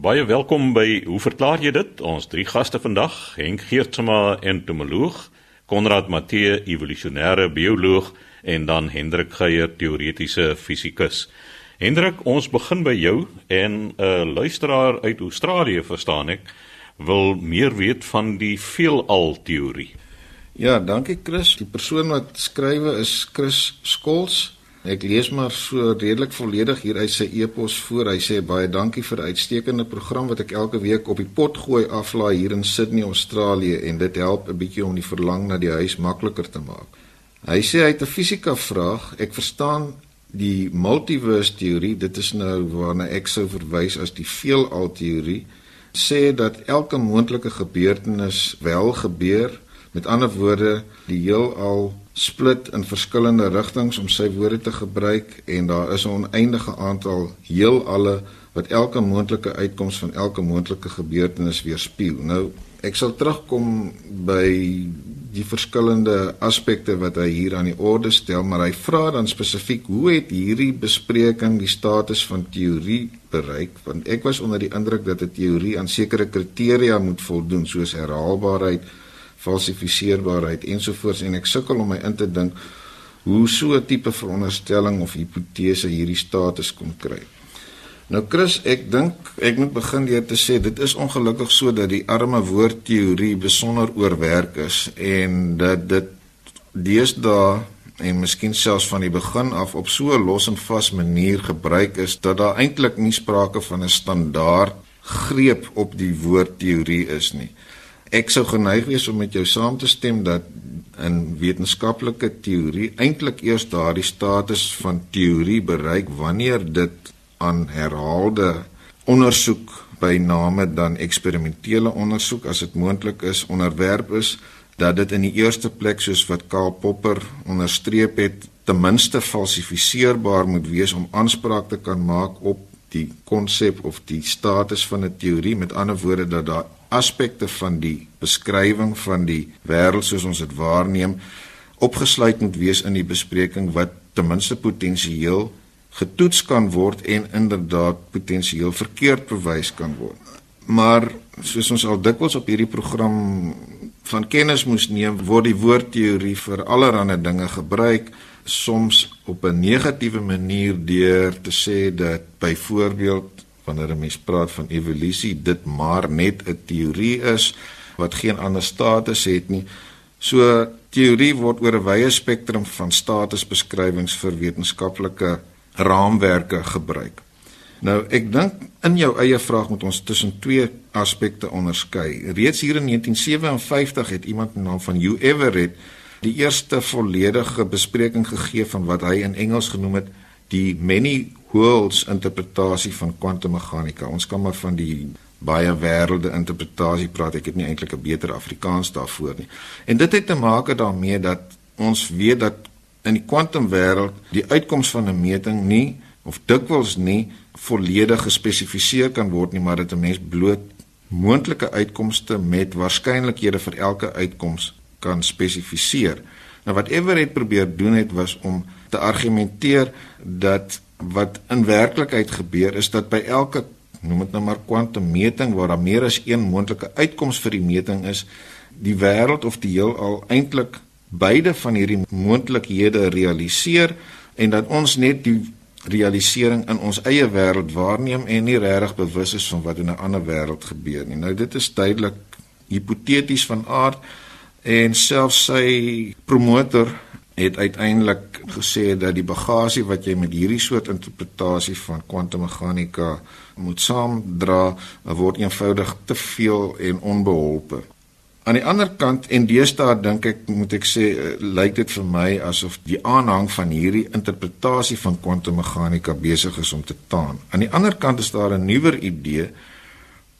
Baie welkom by Hoe verklaar jy dit? Ons drie gaste vandag, Henk Geertsma, entomoloog, Konrad Matthee, evolusionêre bioloog en dan Hendrik Geier, teoretiese fisikus. Hendrik, ons begin by jou en 'n uh, luisteraar uit Australië, verstaan ek, wil meer weet van die veelal teorie. Ja, dankie Chris. Die persoon wat skrywe is Chris Skols. Ek lees maar so redelik volledig hier uit sy e-pos voor. Hy sê baie dankie vir 'n uitstekende program wat ek elke week op die pot gooi aflaai hier in Sydney, Australië en dit help 'n bietjie om die verlang na die huis makliker te maak. Hy sê hy het 'n fisika vraag. Ek verstaan die multiverse teorie, dit is nou waarna ek sou verwys as die veelal teorie, sê dat elke moontlike gebeurtenis wel gebeur. Met ander woorde, die heelal split in verskillende rigtings om sy woorde te gebruik en daar is 'n oneindige aantal heelalle wat elke moontlike uitkoms van elke moontlike gebeurtenis weerspieël. Nou, ek sal terugkom by die verskillende aspekte wat hy hier aan die orde stel, maar hy vra dan spesifiek hoe het hierdie bespreking die status van teorie bereik? Want ek was onder die indruk dat 'n teorie aan sekere kriteria moet voldoen soos herhaalbaarheid, falsifiseerbaarheid ensovoorts en ek sukkel om my in te dink hoe so 'n tipe veronderstelling of hipotese hierdie status kon kry. Nou Chris, ek dink ek moet begin deur te sê dit is ongelukkig so dat die arme woord teorie besonder oorwerk is en dat dit deesdae en miskien selfs van die begin af op so 'n los en vas manier gebruik is dat daar eintlik nie sprake van 'n standaard greep op die woord teorie is nie. Ek sou geneig wees om met jou saam te stem dat in wetenskaplike teorie eintlik eers daardie status van teorie bereik wanneer dit aan herhaalde ondersoek by name dan eksperimentele ondersoek as dit moontlik is onderwerp is dat dit in die eerste plek soos wat Karl Popper onderstreep het ten minste falsifiseerbaar moet wees om aanspraak te kan maak op die konsep of die status van 'n teorie met ander woorde dat daar aspekte van die beskrywing van die wêreld soos ons dit waarneem opgesluit moet wees in die bespreking wat ten minste potensieel getoets kan word en inderdaad potensieel verkeerd bewys kan word. Maar soos ons al dikwels op hierdie program van kennis moes neem, word die woord teorie vir allerlei dinge gebruik, soms op 'n negatiewe manier deur te sê dat byvoorbeeld wanneer 'n mens praat van evolusie, dit maar net 'n teorie is wat geen ander status het nie. So teorie word oor 'n wye spektrum van statusbeskrywings vir wetenskaplike raamwerke gebruik. Nou ek dink in jou eie vraag moet ons tussen twee aspekte onderskei. Reeds hier in 1957 het iemand met die naam van Hugh Everett die eerste volledige bespreking gegee van wat hy in Engels genoem het die many worlds interpretasie van kwantummeganika. Ons kan maar van die baie wêrelde interpretasie praat. Ek het nie eintlik 'n beter Afrikaans daarvoor nie. En dit het te maak daarmee dat ons weet dat in die kwantumwêreld die uitkoms van 'n meting nie of dikwels nie volledig gespesifiseer kan word nie, maar dit 'n mens bloot moontlike uitkomste met waarskynlikhede vir elke uitkoms kan spesifiseer. Nou wat Everett probeer doen het was om te argumenteer dat wat in werklikheid gebeur is dat by elke noem dit nou maar kwantummeting waar daar meer as een moontlike uitkoms vir die meting is, die wêreld of die heelal eintlik beide van hierdie moontlikhede realiseer en dat ons net die realisering in ons eie wêreld waarneem en nie regtig bewus is van wat in 'n ander wêreld gebeur nie. Nou dit is duidelik hipoteties van aard en selfs sy promotor het uiteindelik gesê dat die bagasie wat jy met hierdie soort interpretasie van kwantummeganika moet saamdra word eenvoudig te veel en onbeholpe. Aan die ander kant en deesdae dink ek moet ek sê uh, lyk dit vir my asof die aanhang van hierdie interpretasie van kwantummeganika besig is om te taan. Aan die ander kant is daar 'n nuwer idee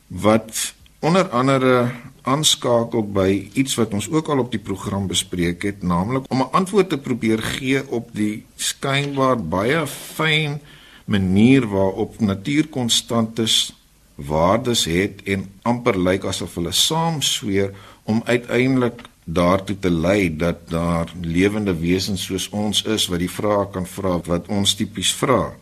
wat onder andere aanskakel by iets wat ons ook al op die program bespreek het, naamlik om 'n antwoord te probeer gee op die skynbaar baie fyn manier waarop natuurkonstantes waardes het en amper lyk asof hulle saam sweer om uiteindelik daartoe te lei dat daar lewende wesens soos ons is wat die vrae kan vra wat ons tipies vra.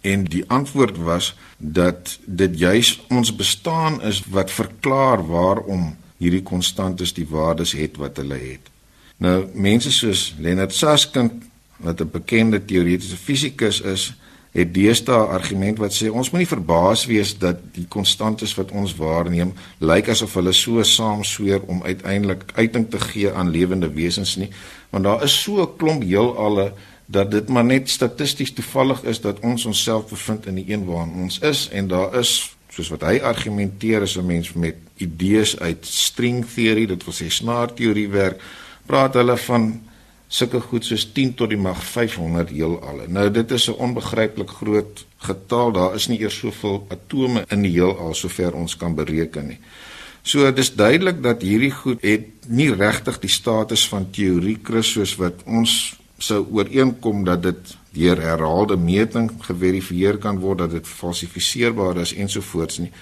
En die antwoord was dat dit juis ons bestaan is wat verklaar waarom hierdie konstantes die waardes het wat hulle het. Nou mense soos Leonard Susskind wat 'n bekende teoretiese fisikus is, het deesdae argument wat sê ons moenie verbaas wees dat die konstantes wat ons waarneem lyk asof hulle so saamsweer om uiteindelik uiting te gee aan lewende wesens nie, want daar is so 'n klomp heelalle dat dit maar net statisties toevallig is dat ons onsself bevind in die een waarin ons is en daar is soos wat hy argumenteer as 'n mens met idees uit string theory dit wil sê snaar teorie werk praat hulle van sulke goed soos 10 tot die mag 500 heelalle nou dit is 'n onbegryplik groot getal daar is nie eers soveel atome in die heelal sover ons kan bereken nie. So dit is duidelik dat hierdie goed het nie regtig die status van teorie Chris soos wat ons sou ooreenkom dat dit deur herhaalde meting geverifieer kan word dat dit falsifiseerbaar is ensovoorts nie.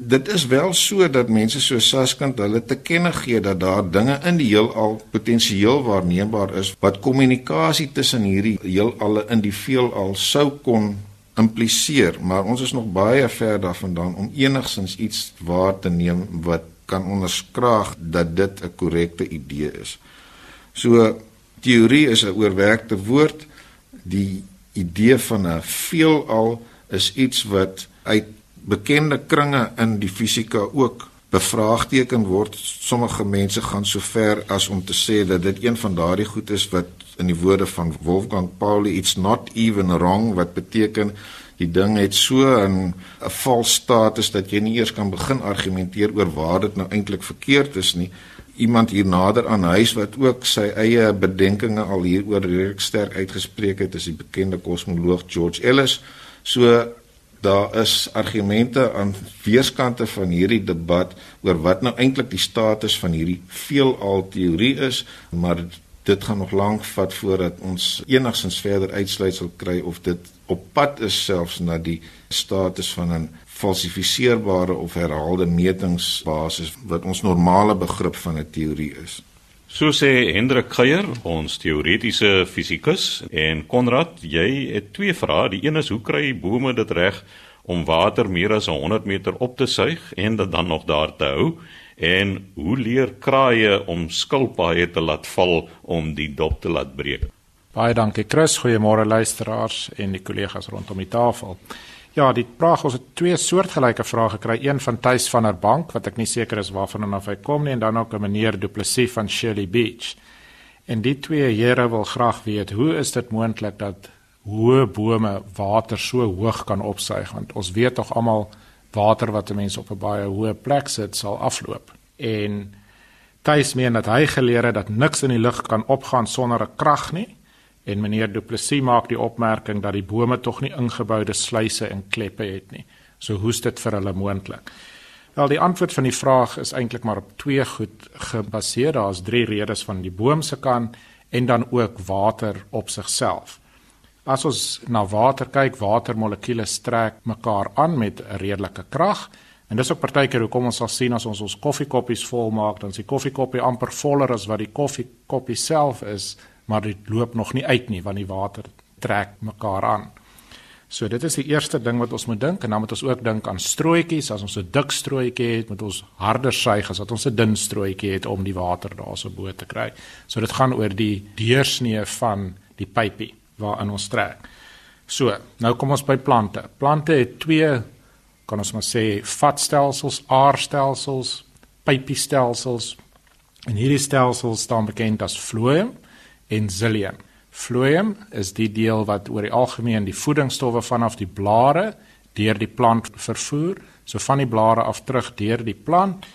Dit is wel so dat mense so Saskant hulle te kenne gee dat daar dinge in die heelal potensieel waarneembaar is wat kommunikasie tussen hierdie heelalle in die veelal sou kon impliseer, maar ons is nog baie ver daarvandaan om enigsins iets waar te neem wat kan onderskraag dat dit 'n korrekte idee is. So Teorie is 'n oorwerkte woord. Die idee van 'n veelal is iets wat uit bekende kringe in die fisika ook bevraagteken word. Sommige mense gaan so ver as om te sê dat dit een van daardie goed is wat in die woorde van Wolfgang Pauli it's not even wrong wat beteken die ding het so 'n 'n vals status dat jy nie eers kan begin argumenteer oor waar dit nou eintlik verkeerd is nie iemand hier nader aan huis wat ook sy eie bedenkinge al hieroor redelik sterk uitgespreek het, is die bekende kosmoloog George Ellis. So daar is argumente aan weerskante van hierdie debat oor wat nou eintlik die status van hierdie veelal teorie is, maar dit gaan nog lank vat voordat ons enigsins verder uitsluitsel kry of dit op pad is selfs na die status van 'n falsifiseerbare of herhaalde metingsbasis wat ons normale begrip van 'n teorie is. So sê Hendrik Geier, ons teoretiese fisikus, en Konrad, jy het twee vrae. Die een is hoe kry bome dit reg om water meer as 100 meter op te suig en dit dan nog daar te hou? En hoe leer kraaie om skilpaaie te laat val om die dop te laat breek? Baie dankie Chris, goeiemôre luisteraars en die kollegas rondom die tafel. Ja, die vraag ons het twee soortgelyke vrae gekry, een van Tuis van der Bank wat ek nie seker is waarvan hom af hy kom nie en dan ook 'n meneer Du Plessis van Shirley Beach. En die twee here wil graag weet, hoe is dit moontlik dat hoë bome water so hoog kan opsuig want ons weet tog almal water wat 'n mens op 'n baie hoë plek sit sal afloop. En Tuis meen dat hy geleer het dat niks in die lug kan opgaan sonder 'n krag nie En meneer Du Plessis maak die opmerking dat die bome tog nie ingeboude sluise en kleppe het nie. So hoe's dit vir hulle moontlik? Wel die antwoord van die vraag is eintlik maar op twee goed gebaseer. Daar's drie redes van die boom se kant en dan ook water op sigself. As ons na water kyk, watermolekules trek mekaar aan met 'n redelike krag. En dis ook partykeer hoekom ons sal sien as ons ons koffiekoppies vol maak, dan is die koffiekoppie amper voller as wat die koffiekoppie self is maar dit loop nog nie uit nie want die water trek mekaar aan. So dit is die eerste ding wat ons moet dink en dan moet ons ook dink aan strooitjies. As ons 'n dik strooitjie het, moet ons harder suig as wat ons 'n dun strooitjie het om die water daarso bo te kry. So dit gaan oor die deursnee van die pypie waarin ons trek. So, nou kom ons by plante. Plante het twee kan ons maar sê vatstelsels, aarstelsels, pypiestelsels. En hierdie stelsels staan bekend as floem en xylium. Phloem is die deel wat oor die algemeen die voedingsstowwe vanaf die blare deur die plant vervoer, so van die blare af terug deur die plant.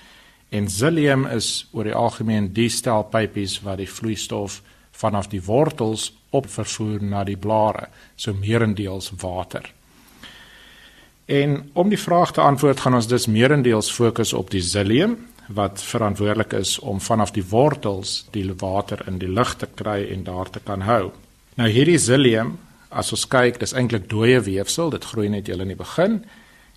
En xylium is oor die algemeen die stel pypies wat die vloeistof vanaf die wortels op vervoer na die blare, so meerendeels water. En om die vraag te antwoord gaan ons dus meerendeels fokus op die xylium wat verantwoordelik is om vanaf die wortels die water in die lug te kry en daar te kan hou. Nou hierdie xylium, as ons kyk, dis eintlik dooie weefsel, dit groei net heel in die begin.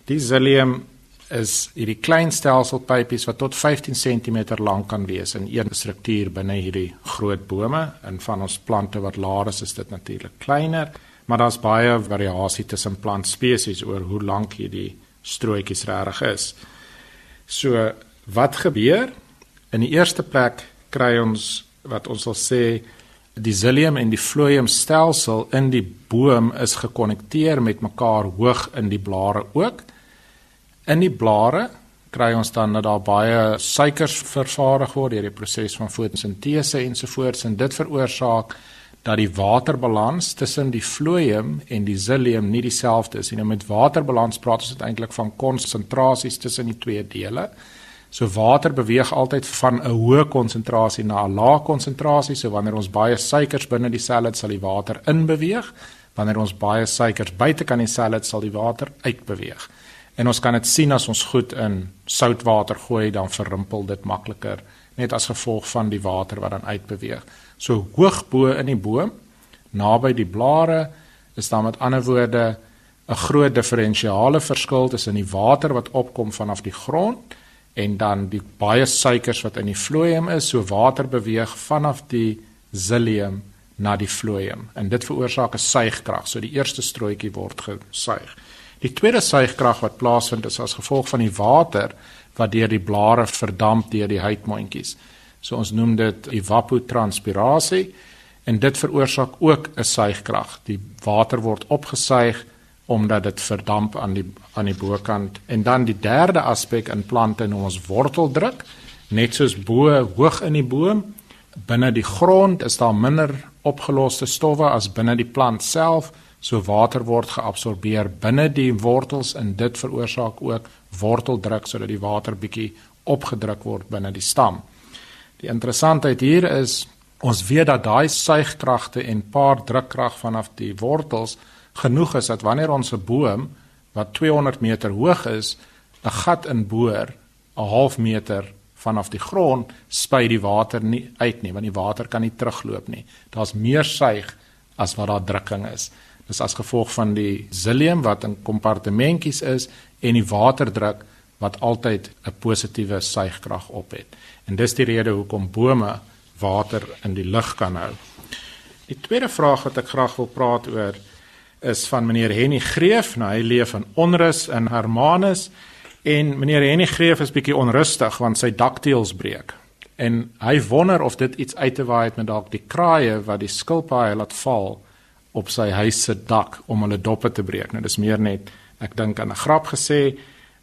Die xylium is hierdie klein stelselpypies wat tot 15 cm lank kan wees in een struktuur binne hierdie groot bome en van ons plante wat laer is, dit natuurlik kleiner. maar daar's baie variasie tussen plantspesies oor hoe lank hierdie strootjies regtig is. So wat gebeur? In die eerste plek kry ons wat ons sal sê die xylium en die phloem stelsel in die boom is gekonnekteer met mekaar hoog in die blare ook. In die blare kry ons dan dat daar baie suikers vervaardig word deur die proses van fotosintese ensovoorts en dit veroorsaak dat die waterbalans tussen die phloem en die xylium nie dieselfde is nie. Nou met waterbalans praat ons eintlik van konsentrasies tussen die twee dele. So water beweeg altyd van 'n hoë konsentrasie na 'n lae konsentrasie. So wanneer ons baie suikers binne die het, sal die water inbeweeg. Wanneer ons baie suikers buite kan die het, sal die water uitbeweeg. En ons kan dit sien as ons goed in soutwater gooi, dan verrimpel dit makliker net as gevolg van die water wat dan uitbeweeg. So hoog bo in die boom, naby die blare, is daar met ander woorde 'n groot diferensiale verskil tussen die water wat opkom vanaf die grond en dan die baie suikers wat in die phloem is, so water beweeg vanaf die xylium na die phloem en dit veroorsaak 'n suigkrag. So die eerste strootjie word gesuig. Die tweede suigkrag wat plaasvind is as gevolg van die water wat deur die blare verdamp deur die huidmondjies. So ons noem dit evapotranspirasie en dit veroorsaak ook 'n suigkrag. Die water word opgesuig omdat dit verdamp aan die aan die bokant en dan die derde aspek in plante noem ons worteldruk. Net soos bo hoog in die boom binne die grond is daar minder opgeloste stowwe as binne die plant self. So water word geabsorbeer binne die wortels en dit veroorsaak ook worteldruk sodat die water bietjie opgedruk word binne die stam. Die interessantheid hier is ons weet dat daai suigkragte en paar drukkrag vanaf die wortels genoeg is dat wanneer ons 'n boom wat 200 meter hoog is, 'n gat inboor 'n half meter vanaf die grond, spuit die water nie uit nie, want die water kan nie terugloop nie. Daar's meer suig as wat daar drukking is. Dis as gevolg van die xylium wat in kompartementjies is en die waterdruk wat altyd 'n positiewe suigkrag op het. En dis die rede hoekom bome water in die lug kan hou. Die tweede vraag wat ek graag wil praat oor is van meneer Henny Greef. Nou hy leef in onrus in Hermanus en meneer Henny Greef is bietjie onrustig want sy dakteels breek. En hy wonder of dit iets uit te waai het met dalk die kraaie wat die skilpaaie laat val op sy huis se dak om hulle doppe te breek. Nou dis meer net ek dink aan 'n grap gesê.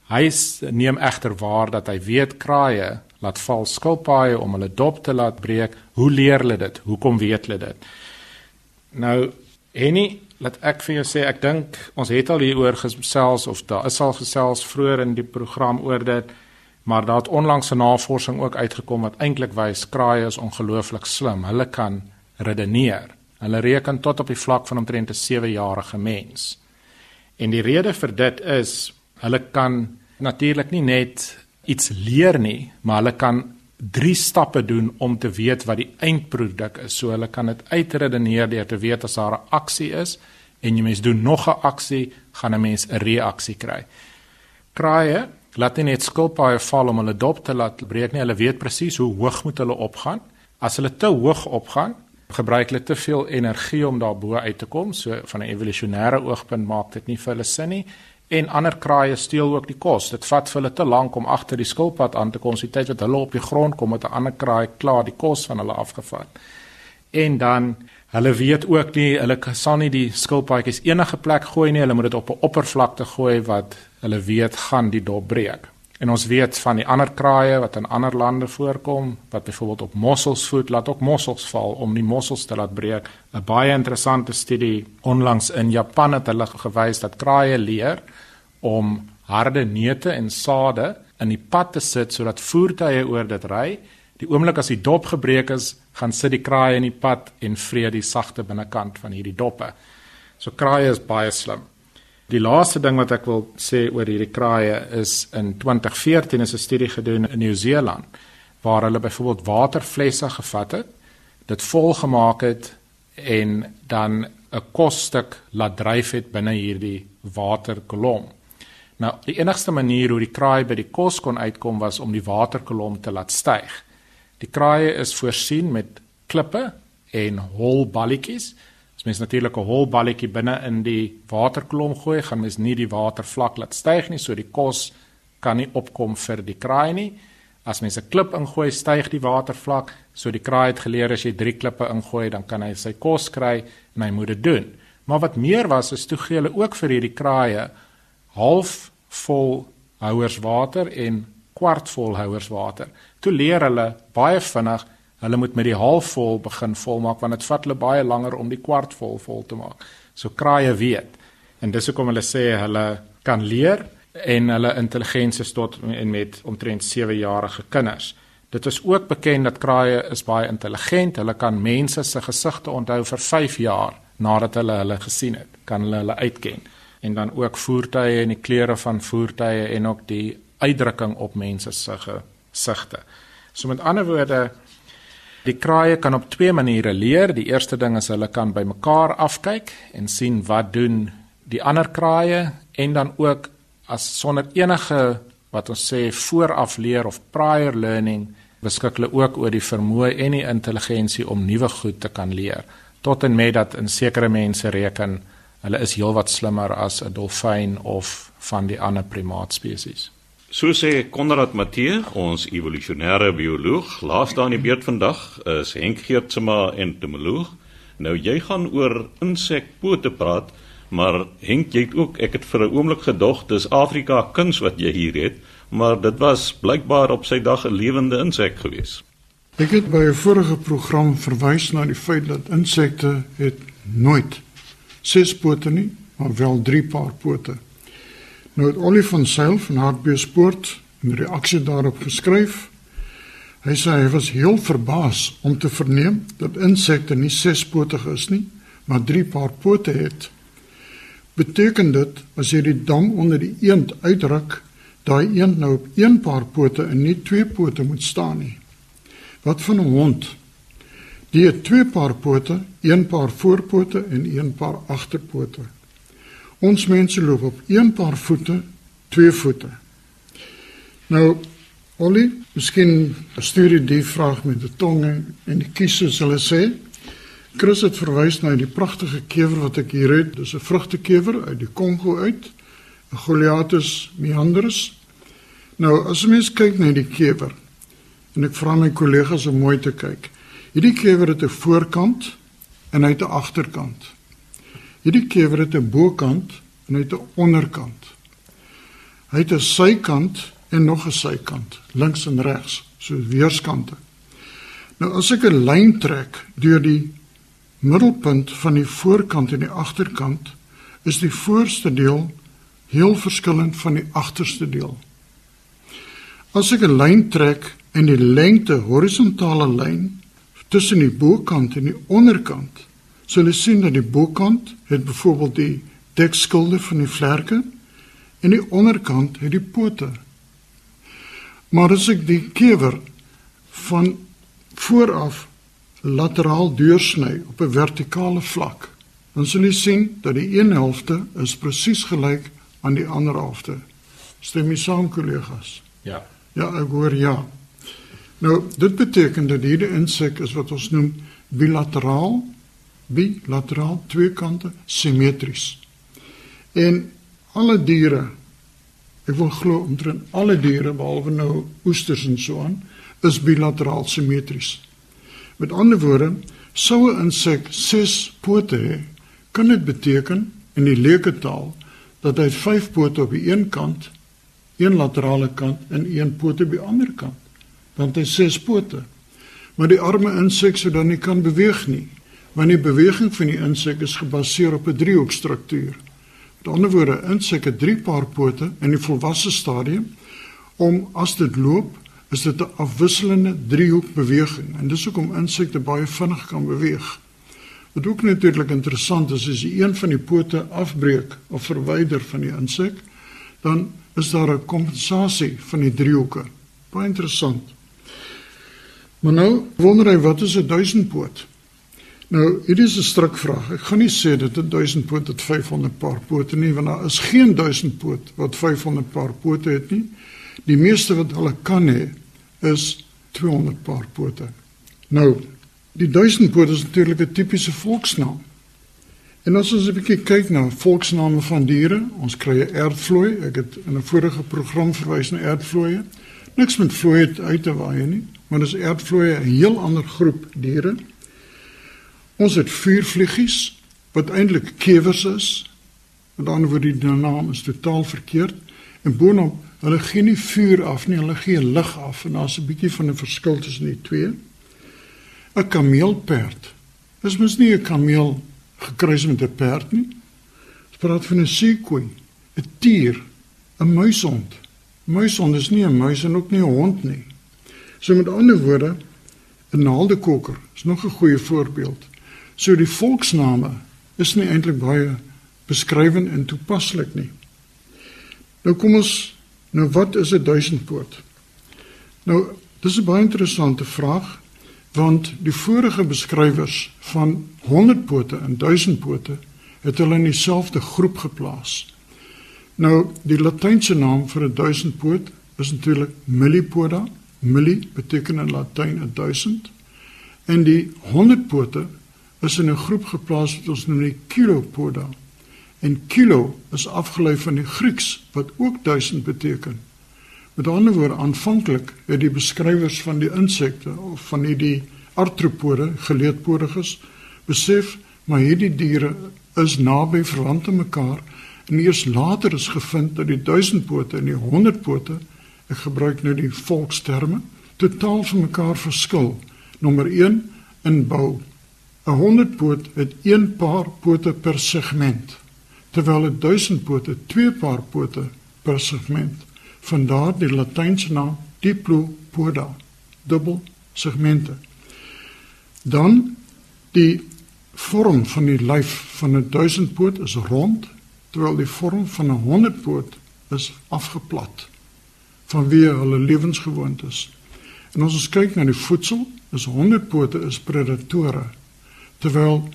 Hy neem egter waar dat hy weet kraaie laat val skilpaaie om hulle dop te laat breek. Hoe leer hulle dit? Hoekom weet hulle dit? Nou Henny laat ek vir jou sê ek dink ons het al hieroor gesels of daar is al gesels vroeër in die program oor dit maar daar het onlangs 'n navorsing ook uitgekom wat eintlik wys kraaie is ongelooflik slim. Hulle kan redeneer. Hulle reken tot op die vlak van omtrent 'n 7-jarige mens. En die rede vir dit is hulle kan natuurlik nie net iets leer nie maar hulle kan drie stappe doen om te weet wat die eindproduk is. So hulle kan dit uitredeneer deur te weet as daar 'n aksie is en jy mens doen nog 'n aksie, gaan 'n mens 'n reaksie kry. Kraaie laat net skilpaaie val om hulle dop te laat breek nie. Hulle weet presies hoe hoog moet hulle opgaan. As hulle te hoog opgaan, gebruik hulle te veel energie om daarbo uit te kom. So van 'n evolusionêre oogpunt maak dit nie vir hulle sin nie en ander kraaie steel ook die kos. Dit vat vir hulle te lank om agter die skilpad aan te kom. Die tyd wat hulle op die grond kom, het 'n ander kraai klaar die kos van hulle afgevat. En dan hulle weet ook nie hulle sal nie die skilpaadjies enige plek gooi nie. Hulle moet dit op 'n oppervlakte gooi wat hulle weet gaan die dop breek. En ons weet van die ander kraaie wat in ander lande voorkom, wat byvoorbeeld op mossels voed, laat ook mossels val om die mossels te laat breek. 'n Baie interessante studie onlangs in Japan het hulle gewys dat kraaie leer om harde neute en sade in die pad te sit sodat voertuie oor dit ry. Die oomblik as die dop gebreek is, gaan sit die kraaie in die pad en vrede die sagte binnekant van hierdie doppe. So kraaie is baie slim. Die laaste ding wat ek wil sê oor hierdie kraaie is in 2014 is 'n studie gedoen in Nieu-Seeland waar hulle byvoorbeeld waterflesse gevat het, dit volgemaak het en dan 'n kosstuk laat dryf het binne hierdie waterkolom. Nou, die enigste manier hoe die kraai by die kos kon uitkom was om die waterkolom te laat styg. Die kraaie is voorsien met klippe en hol balletjies mens natuurlik 'n hol balletjie binne in die waterkolom gooi, gaan mens nie die watervlak laat styg nie, so die kos kan nie opkom vir die kraai nie. As mens 'n klip ingooi, styg die watervlak, so die kraai het geleer as jy 3 klippe ingooi, dan kan hy sy kos kry en hy moet dit doen. Maar wat meer was, is toe gee hulle ook vir hierdie kraaie half vol houers water en kwart vol houers water. Toe leer hulle baie vinnig hulle moet met die half vol begin volmaak want dit vat hulle baie langer om die kwart vol te maak. So kraaie weet. En dis hoekom hulle sê hulle kan leer en hulle intelligensie tot en met omtrent 7 jarige kinders. Dit is ook bekend dat kraaie is baie intelligent. Hulle kan mense se gesigte onthou vir 5 jaar nadat hulle hulle gesien het. Kan hulle hulle uitken en dan ook voertuie en die kleure van voertuie en ook die uitdrukking op mense se gesigte. So met ander woorde die kraaie kan op twee maniere leer. Die eerste ding is hulle kan by mekaar afkyk en sien wat doen die ander kraaie en dan ook as sonder enige wat ons sê vooraf leer of prior learning beskik hulle ook oor die vermoë en die intelligensie om nuwe goed te kan leer tot en met dat in sekere mense reken hulle is heelwat slimmer as 'n dolfyn of van die ander primaatspesies. So sê Konrad Matthee, ons evolusionêre bioloog, laaste aan die beurt vandag is Henk Geertsma en Tomoloog. Nou jy gaan oor insekpote praat. Maar Henk, jy het ook ek het vir 'n oomblik gedog dis Afrika kuns wat jy hier het, maar dit was blykbaar op sy dag 'n lewende insek gewees. Ek het by 'n vorige program verwys na die feit dat insekte het nooit ses pote nie, maar wel drie paar pote. Nou het Ollie van Sail van Hartbeespoort 'n reaksie daarop geskryf. Hy sê hy was heel verbaas om te verneem dat insekte nie sespotig is nie, maar drie paar pote het beteken dit as jy die dam onder die eend uitruk, daai eend nou op een paar pote en nie twee pote moet staan nie. Wat van 'n hond? Die het twee paar pote, een paar voorpote en een paar agterpote. Ons mense loop op een paar voete, twee voete. Nou, Ollie, miskien stuur jy die vraag met die tong en die kies soos hulle sê. Chris het verwys na die pragtige kewer wat ek hier het. Dis 'n vrugtekewer uit die Kongo uit. 'n Goliathus meandrus. Nou, as jy mens kyk na die kewer en ek vra my kollegas om mooi te kyk. Hierdie kewer het 'n voorkant en hy het 'n agterkant. Hierdie kewer het 'n bokant en hy het 'n onderkant. Hy het 'n sykant en nog 'n sykant, links en regs, so weerskante. Nou as ek 'n lyn trek deur die middelpunt van die voorkant en die agterkant is die voorste deel heel verskillend van die agterste deel. As ek 'n lyn trek en die lengte horisontale lyn tussen die bokant en die onderkant, sal jy sien dat die bokant het byvoorbeeld die dekskilde van die vlerke en die onderkant het die pote. Maar as ek die kewer van vooraf lateraal deursny op 'n vertikale vlak, dan sal jy sien dat die een helfte is presies gelyk aan die ander helfte. Stem jy saam, kollegas? Ja. Ja, ek hoor ja. Nou, dit beteken dat hierdie insek is wat ons noem bilateraal, bilateraal twee kante simmetries. En alle diere, ek wil glo omtrent alle diere behalwe nou oesters en so aan, is bilateraal simmetries. Met ander woorde, sou 'n insek 6 pote hê, kan dit beteken in die leuke taal dat hy 5 pote op die een kant, een laterale kant en een poot op die ander kant. Dan het hy 6 pote. Maar die arme insek sou dan nie kan beweeg nie, want die beweging van die insek is gebaseer op 'n driehoekstruktuur. Met ander woorde, insek het 3 paar pote in die volwasse stadium om as dit loop is dit 'n afwisselende driehoek beweging en dis hoekom insekte baie vinnig kan beweeg. Wat ook natuurlik interessant is as jy een van die pote afbreek of verwyder van die insek, dan is daar 'n kompensasie van die driehoeke. Baie interessant. Maar nou wonder hy wat is 'n duisendpoot? Nou, hier is 'n strukvraag. Ek gaan nie sê dit 'n duisendpoot het 500 paar pote nie, want daar is geen duisendpoot wat 500 paar pote het nie. Die meeste wat hulle kan hê is 200 paar pote. Nou, die duisendpoot is natuurlik 'n tipiese volksnaam. En as ons 'n bietjie kyk na volksname van diere, ons kry 'n erdvlooi. Ek het in 'n vorige program verwys na erdvlooie. Niks met vlooie uit te waai nie, maar dis erdvlooie 'n heel ander groep diere. Ons het vuurvliegies wat eintlik kewers is. Met ander woorde die naam is totaal verkeerd en boonop hulle gee nie vuur af nie, hulle gee lig af en daar's 'n bietjie van 'n verskil tussen die twee. 'n Kameelperd. Dis mos nie 'n kameel gekruis met 'n perd nie. Ons praat van 'n seekoei, 'n tier, 'n muishond. Muishond is nie 'n muis en ook nie 'n hond nie. So met ander woorde, 'n naaldekoker is nog 'n goeie voorbeeld. So die volksname is nie eintlik baie beskrywend en toepaslik nie. Nou kom ons nou wat is 'n duisendpoot? Nou, dis 'n baie interessante vraag want die vorige beskrywers van 100 pote en 1000 pote het hulle in dieselfde groep geplaas. Nou, die latynse naam vir 'n 1000 poot is natuurlik millipoda. Milli beteken in Latyn 1000 en die 100 pote is in 'n groep geplaas wat ons noem die kilopoda. En kilo is afgelei van die Grieks wat ook 1000 beteken. Met ander woorde, aanvanklik het die beskrywers van die insekte of van hierdie artropode, geleedpodiges, besef maar hierdie diere is naby verwant aan mekaar en eers later is gevind dat die duisendpote en die honderdpote, ek gebruik nou die volksterme, totaal van mekaar verskil. Nommer 1 in bou 'n 100 poot het een paar pote per segment, terwyl 'n 1000 pote twee paar pote per segment. Vandaar die latynse naam diplopoda, dubbel segmente. Dan die vorm van die lyf van 'n 1000 poot is rond, terwyl die vorm van 'n 100 poot is afgeplat vanweë hulle lewensgewoontes. En ons kyk na die voedsel, is 100 pote is predatore terwyl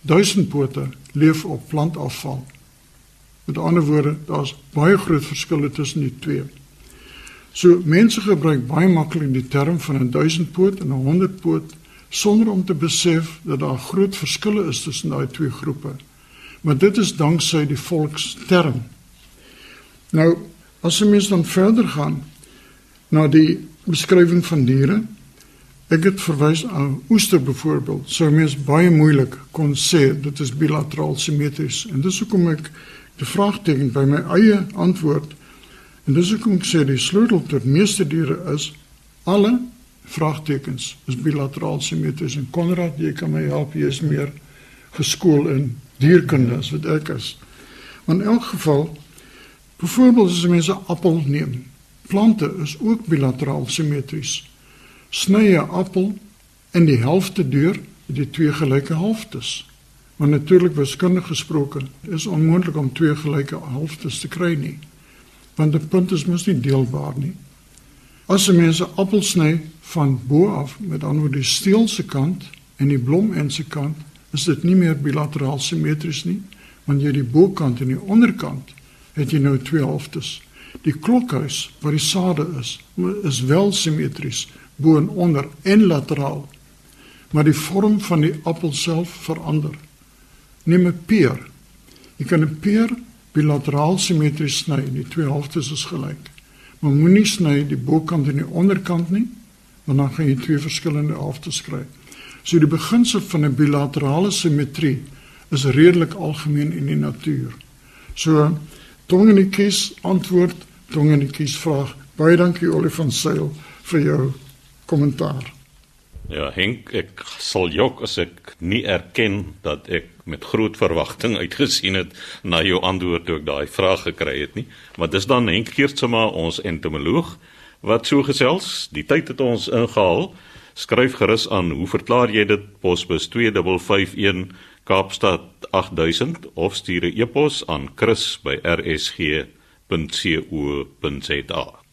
duisendpote leef op plantafval. Met ander woorde, daar's baie groot verskille tussen die twee. So mense gebruik baie maklik die term van 'n duisendpoot en 'n honderdpoot sonder om te besef dat daar groot verskille is tussen daai twee groepe. Maar dit is danksy die volksterm. Nou, as jy mens dan verder gaan na die beskrywing van diere, Ek het verwys aan oester byvoorbeeld. Sou mens baie moeilik kon sê dit is bilateraal simmetries en dis hoekom ek die vraagteken by my eie antwoord en dis hoekom ek sê die sleutel tot meeste diere is alle vraagtekens is bilateraal simmetries en Konrad jy kan my help jy is meer geskool in dierkunde as wat ek is. Maar in elk geval byvoorbeeld as mense 'n appel neem, plante is ook bilateraal simmetries sny 'n appel in die helfte deur die twee gelyke helftes. Maar natuurlik wiskundig gesproke is onmoontlik om twee gelyke helftes te kry nie. Want 'n punt is mos nie deelbaar nie. As 'n mens 'n appel sny van bo af met aan die steelse kant en die blom en se kant, is dit nie meer bilateraal simmetries nie, want jy die bokant en die onderkant het jy nou twee helftes. Die klokhuis waar die sade is, is wel simmetries bo en onder en lateraal. Maar die vorm van die appel self verander. Neem 'n peer. Jy kan 'n peer bilateraal simmetries sny, die twee helftes is gelyk. Maar moenie sny die bokant en die onderkant nie, want dan gaan jy twee verskillende helftes kry. So die beginsel van 'n bilaterale simmetrie is redelik algemeen in die natuur. So tong en kies antwoord, tong en kies vraag. Baie dankie Olifant Seil vir jou kommentaar. Ja, Henk, ek sal jok as ek nie erken dat ek met groot verwagting uitgesien het na jou antwoord toe ek daai vraag gekry het nie. Maar dis dan Henk Geertsma, ons entomoloog, wat so gesels. Die tyd het ons ingehaal. Skryf gerus aan, hoe verklaar jy dit? Posbus 2551 Kaapstad 8000 of stuur 'n e-pos aan chris@rsg.co.za.